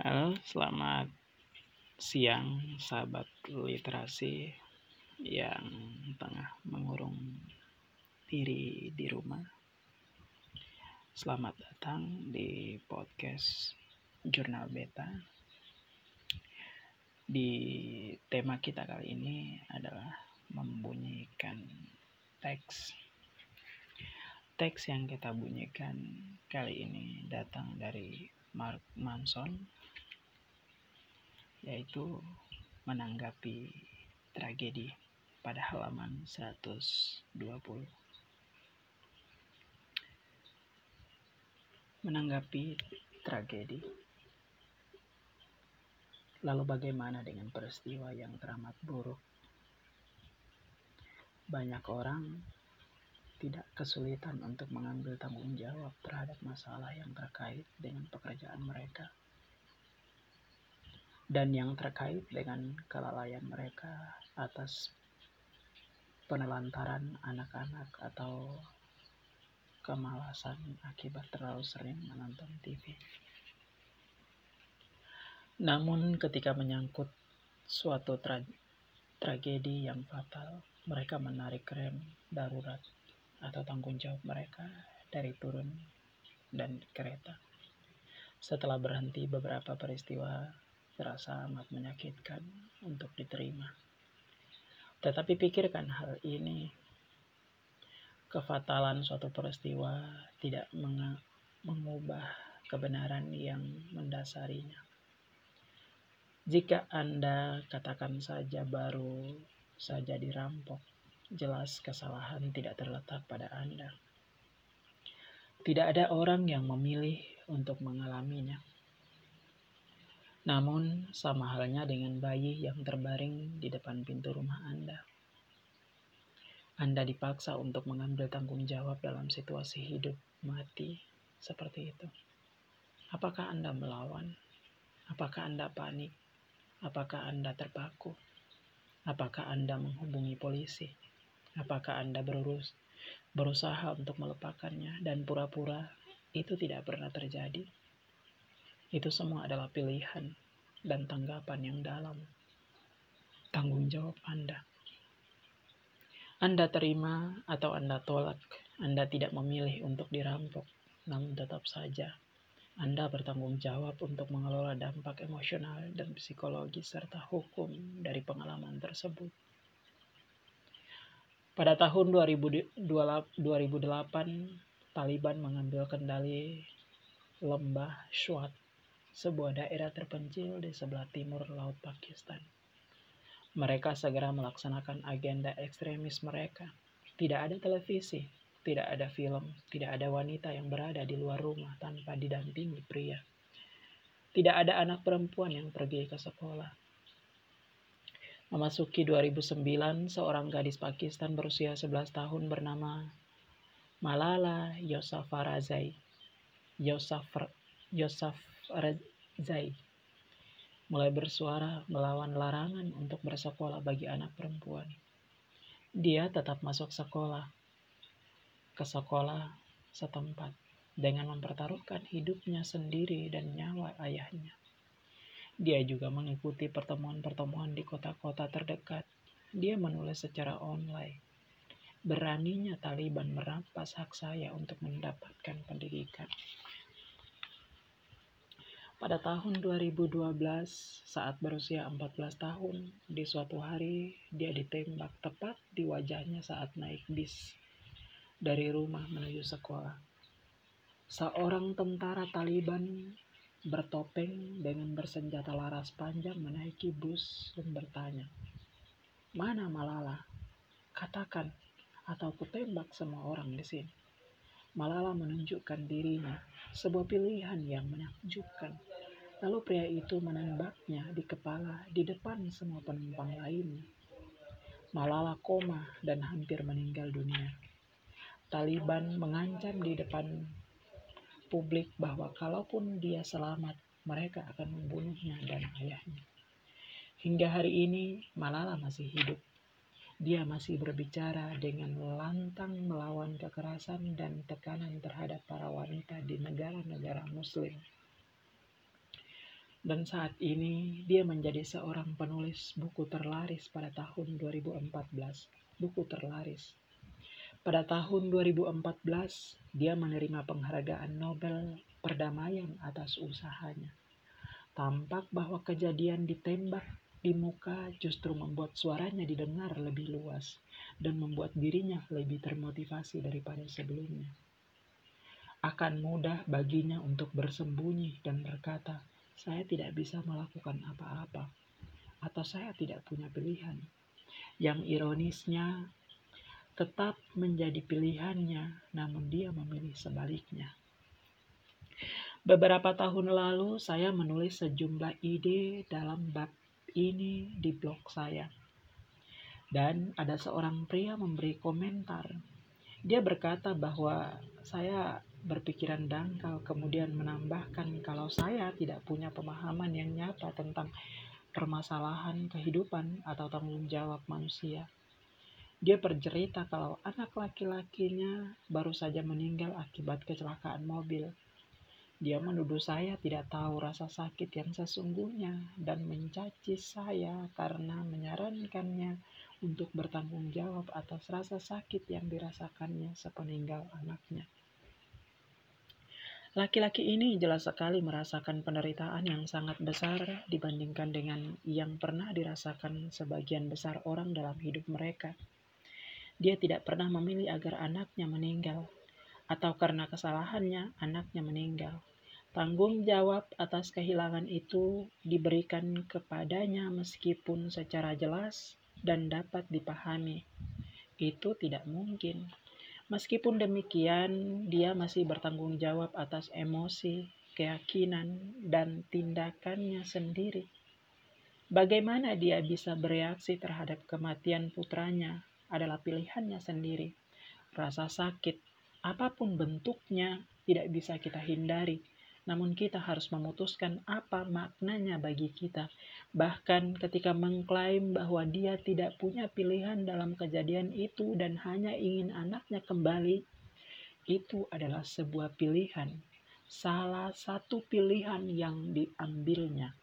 Halo, selamat siang sahabat literasi yang tengah mengurung diri di rumah. Selamat datang di podcast Jurnal Beta. Di tema kita kali ini adalah membunyikan teks. Teks yang kita bunyikan kali ini datang dari Mark Manson yaitu menanggapi tragedi pada halaman 120. Menanggapi tragedi. Lalu bagaimana dengan peristiwa yang teramat buruk? Banyak orang tidak kesulitan untuk mengambil tanggung jawab terhadap masalah yang terkait dengan pekerjaan mereka dan yang terkait dengan kelalaian mereka atas penelantaran anak-anak atau kemalasan akibat terlalu sering menonton TV. Namun ketika menyangkut suatu tra tragedi yang fatal, mereka menarik rem darurat atau tanggung jawab mereka dari turun dan kereta. Setelah berhenti beberapa peristiwa terasa amat menyakitkan untuk diterima. Tetapi pikirkan hal ini. Kefatalan suatu peristiwa tidak mengubah kebenaran yang mendasarinya. Jika Anda katakan saja baru saja dirampok, jelas kesalahan tidak terletak pada Anda. Tidak ada orang yang memilih untuk mengalaminya. Namun, sama halnya dengan bayi yang terbaring di depan pintu rumah Anda. Anda dipaksa untuk mengambil tanggung jawab dalam situasi hidup mati seperti itu. Apakah Anda melawan? Apakah Anda panik? Apakah Anda terpaku? Apakah Anda menghubungi polisi? Apakah Anda berurus, berusaha untuk melupakannya dan pura-pura itu tidak pernah terjadi? Itu semua adalah pilihan dan tanggapan yang dalam. Tanggung jawab Anda. Anda terima atau Anda tolak. Anda tidak memilih untuk dirampok, namun tetap saja Anda bertanggung jawab untuk mengelola dampak emosional dan psikologis serta hukum dari pengalaman tersebut. Pada tahun 2008, Taliban mengambil kendali lembah Swat, sebuah daerah terpencil di sebelah timur laut Pakistan. Mereka segera melaksanakan agenda ekstremis mereka. Tidak ada televisi, tidak ada film, tidak ada wanita yang berada di luar rumah tanpa didampingi pria. Tidak ada anak perempuan yang pergi ke sekolah. Memasuki 2009, seorang gadis Pakistan berusia 11 tahun bernama Malala Yousafzai Yousafzai mulai bersuara melawan larangan untuk bersekolah bagi anak perempuan. Dia tetap masuk sekolah ke sekolah setempat dengan mempertaruhkan hidupnya sendiri dan nyawa ayahnya. Dia juga mengikuti pertemuan-pertemuan di kota-kota terdekat. Dia menulis secara online. Beraninya Taliban merampas hak saya untuk mendapatkan pendidikan. Pada tahun 2012, saat berusia 14 tahun, di suatu hari dia ditembak tepat di wajahnya saat naik bis dari rumah menuju sekolah. Seorang tentara Taliban bertopeng dengan bersenjata laras panjang menaiki bus dan bertanya, Mana Malala? Katakan, atau kutembak semua orang di sini. Malala menunjukkan dirinya, sebuah pilihan yang menakjubkan. Lalu pria itu menembaknya di kepala di depan semua penumpang lainnya. Malala koma dan hampir meninggal dunia. Taliban mengancam di depan publik bahwa kalaupun dia selamat, mereka akan membunuhnya dan ayahnya. Hingga hari ini, Malala masih hidup. Dia masih berbicara dengan lantang melawan kekerasan dan tekanan terhadap para wanita di negara-negara Muslim. Dan saat ini dia menjadi seorang penulis buku terlaris pada tahun 2014. Buku terlaris. Pada tahun 2014, dia menerima penghargaan Nobel Perdamaian atas usahanya. Tampak bahwa kejadian ditembak di muka justru membuat suaranya didengar lebih luas dan membuat dirinya lebih termotivasi daripada sebelumnya. Akan mudah baginya untuk bersembunyi dan berkata, "Saya tidak bisa melakukan apa-apa," atau "Saya tidak punya pilihan." Yang ironisnya, tetap menjadi pilihannya, namun dia memilih sebaliknya. Beberapa tahun lalu, saya menulis sejumlah ide dalam bab ini di blog saya. Dan ada seorang pria memberi komentar. Dia berkata bahwa saya berpikiran dangkal, kemudian menambahkan kalau saya tidak punya pemahaman yang nyata tentang permasalahan kehidupan atau tanggung jawab manusia. Dia bercerita kalau anak laki-lakinya baru saja meninggal akibat kecelakaan mobil. Dia menuduh saya tidak tahu rasa sakit yang sesungguhnya dan mencaci saya karena menyarankannya untuk bertanggung jawab atas rasa sakit yang dirasakannya sepeninggal anaknya. Laki-laki ini jelas sekali merasakan penderitaan yang sangat besar dibandingkan dengan yang pernah dirasakan sebagian besar orang dalam hidup mereka. Dia tidak pernah memilih agar anaknya meninggal, atau karena kesalahannya anaknya meninggal. Tanggung jawab atas kehilangan itu diberikan kepadanya meskipun secara jelas dan dapat dipahami. Itu tidak mungkin. Meskipun demikian, dia masih bertanggung jawab atas emosi, keyakinan, dan tindakannya sendiri. Bagaimana dia bisa bereaksi terhadap kematian putranya adalah pilihannya sendiri. Rasa sakit, apa pun bentuknya, tidak bisa kita hindari namun kita harus memutuskan apa maknanya bagi kita. Bahkan ketika mengklaim bahwa dia tidak punya pilihan dalam kejadian itu dan hanya ingin anaknya kembali, itu adalah sebuah pilihan. Salah satu pilihan yang diambilnya.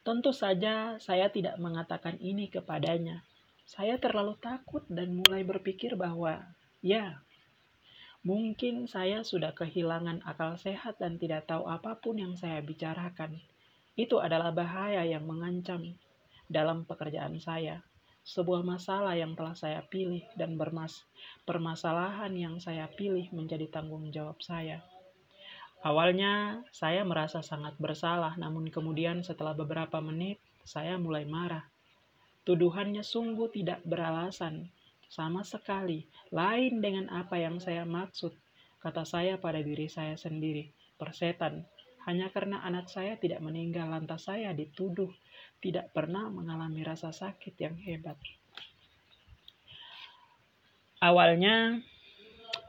Tentu saja saya tidak mengatakan ini kepadanya. Saya terlalu takut dan mulai berpikir bahwa, ya, Mungkin saya sudah kehilangan akal sehat dan tidak tahu apa pun yang saya bicarakan. Itu adalah bahaya yang mengancam dalam pekerjaan saya. Sebuah masalah yang telah saya pilih dan bermas permasalahan yang saya pilih menjadi tanggung jawab saya. Awalnya saya merasa sangat bersalah, namun kemudian setelah beberapa menit saya mulai marah. Tuduhannya sungguh tidak beralasan sama sekali lain dengan apa yang saya maksud. Kata saya pada diri saya sendiri, persetan. Hanya karena anak saya tidak meninggal lantas saya dituduh tidak pernah mengalami rasa sakit yang hebat. Awalnya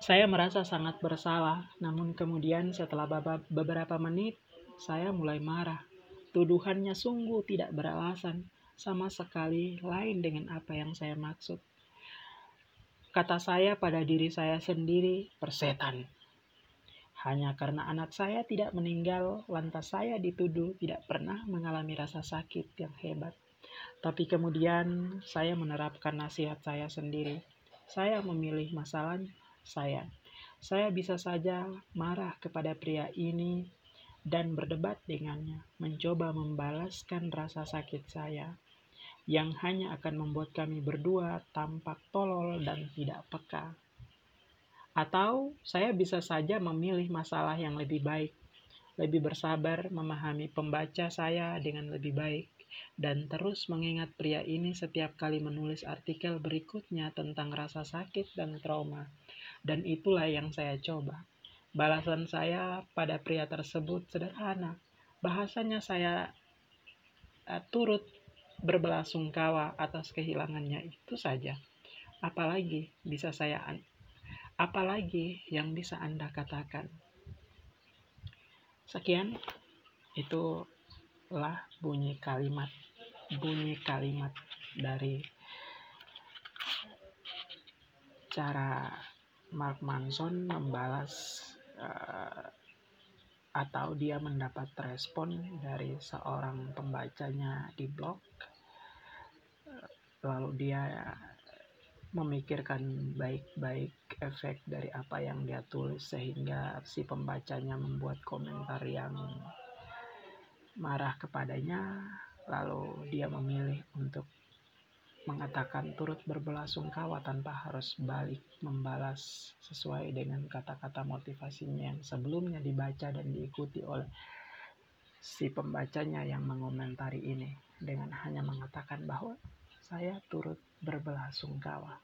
saya merasa sangat bersalah, namun kemudian setelah beberapa menit saya mulai marah. Tuduhannya sungguh tidak beralasan, sama sekali lain dengan apa yang saya maksud. Kata saya pada diri saya sendiri, persetan. Hanya karena anak saya tidak meninggal, lantas saya dituduh tidak pernah mengalami rasa sakit yang hebat. Tapi kemudian saya menerapkan nasihat saya sendiri. Saya memilih masalah saya. Saya bisa saja marah kepada pria ini dan berdebat dengannya, mencoba membalaskan rasa sakit saya yang hanya akan membuat kami berdua tampak tolol dan tidak peka. Atau saya bisa saja memilih masalah yang lebih baik, lebih bersabar memahami pembaca saya dengan lebih baik, dan terus mengingat pria ini setiap kali menulis artikel berikutnya tentang rasa sakit dan trauma. Dan itulah yang saya coba. Balasan saya pada pria tersebut sederhana. Bahasanya saya uh, turut berbelasungkawa atas kehilangannya itu saja. Apalagi bisa saya apalagi yang bisa Anda katakan. Sekian itulah bunyi kalimat bunyi kalimat dari cara Mark Manson membalas uh, atau dia mendapat respon dari seorang pembacanya di blog lalu dia memikirkan baik-baik efek dari apa yang dia tulis sehingga si pembacanya membuat komentar yang marah kepadanya. Lalu dia memilih untuk mengatakan turut berbelasungkawa tanpa harus balik membalas sesuai dengan kata-kata motivasinya yang sebelumnya dibaca dan diikuti oleh si pembacanya yang mengomentari ini dengan hanya mengatakan bahwa saya turut berbelasungkawa.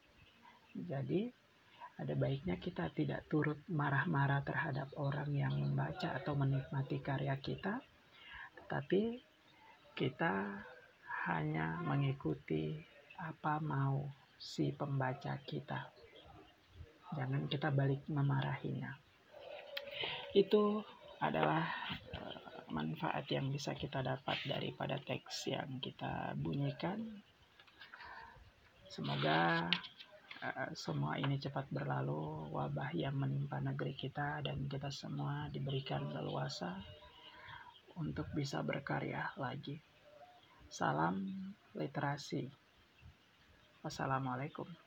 Jadi ada baiknya kita tidak turut marah-marah terhadap orang yang membaca atau menikmati karya kita, tetapi kita hanya mengikuti apa mau si pembaca kita. Jangan kita balik memarahinya. Itu adalah eh, manfaat yang bisa kita dapat daripada teks yang kita bunyikan. Semoga uh, semua ini cepat berlalu, wabah yang menimpa negeri kita dan kita semua diberikan leluasa untuk bisa berkarya lagi. Salam literasi. Wassalamualaikum.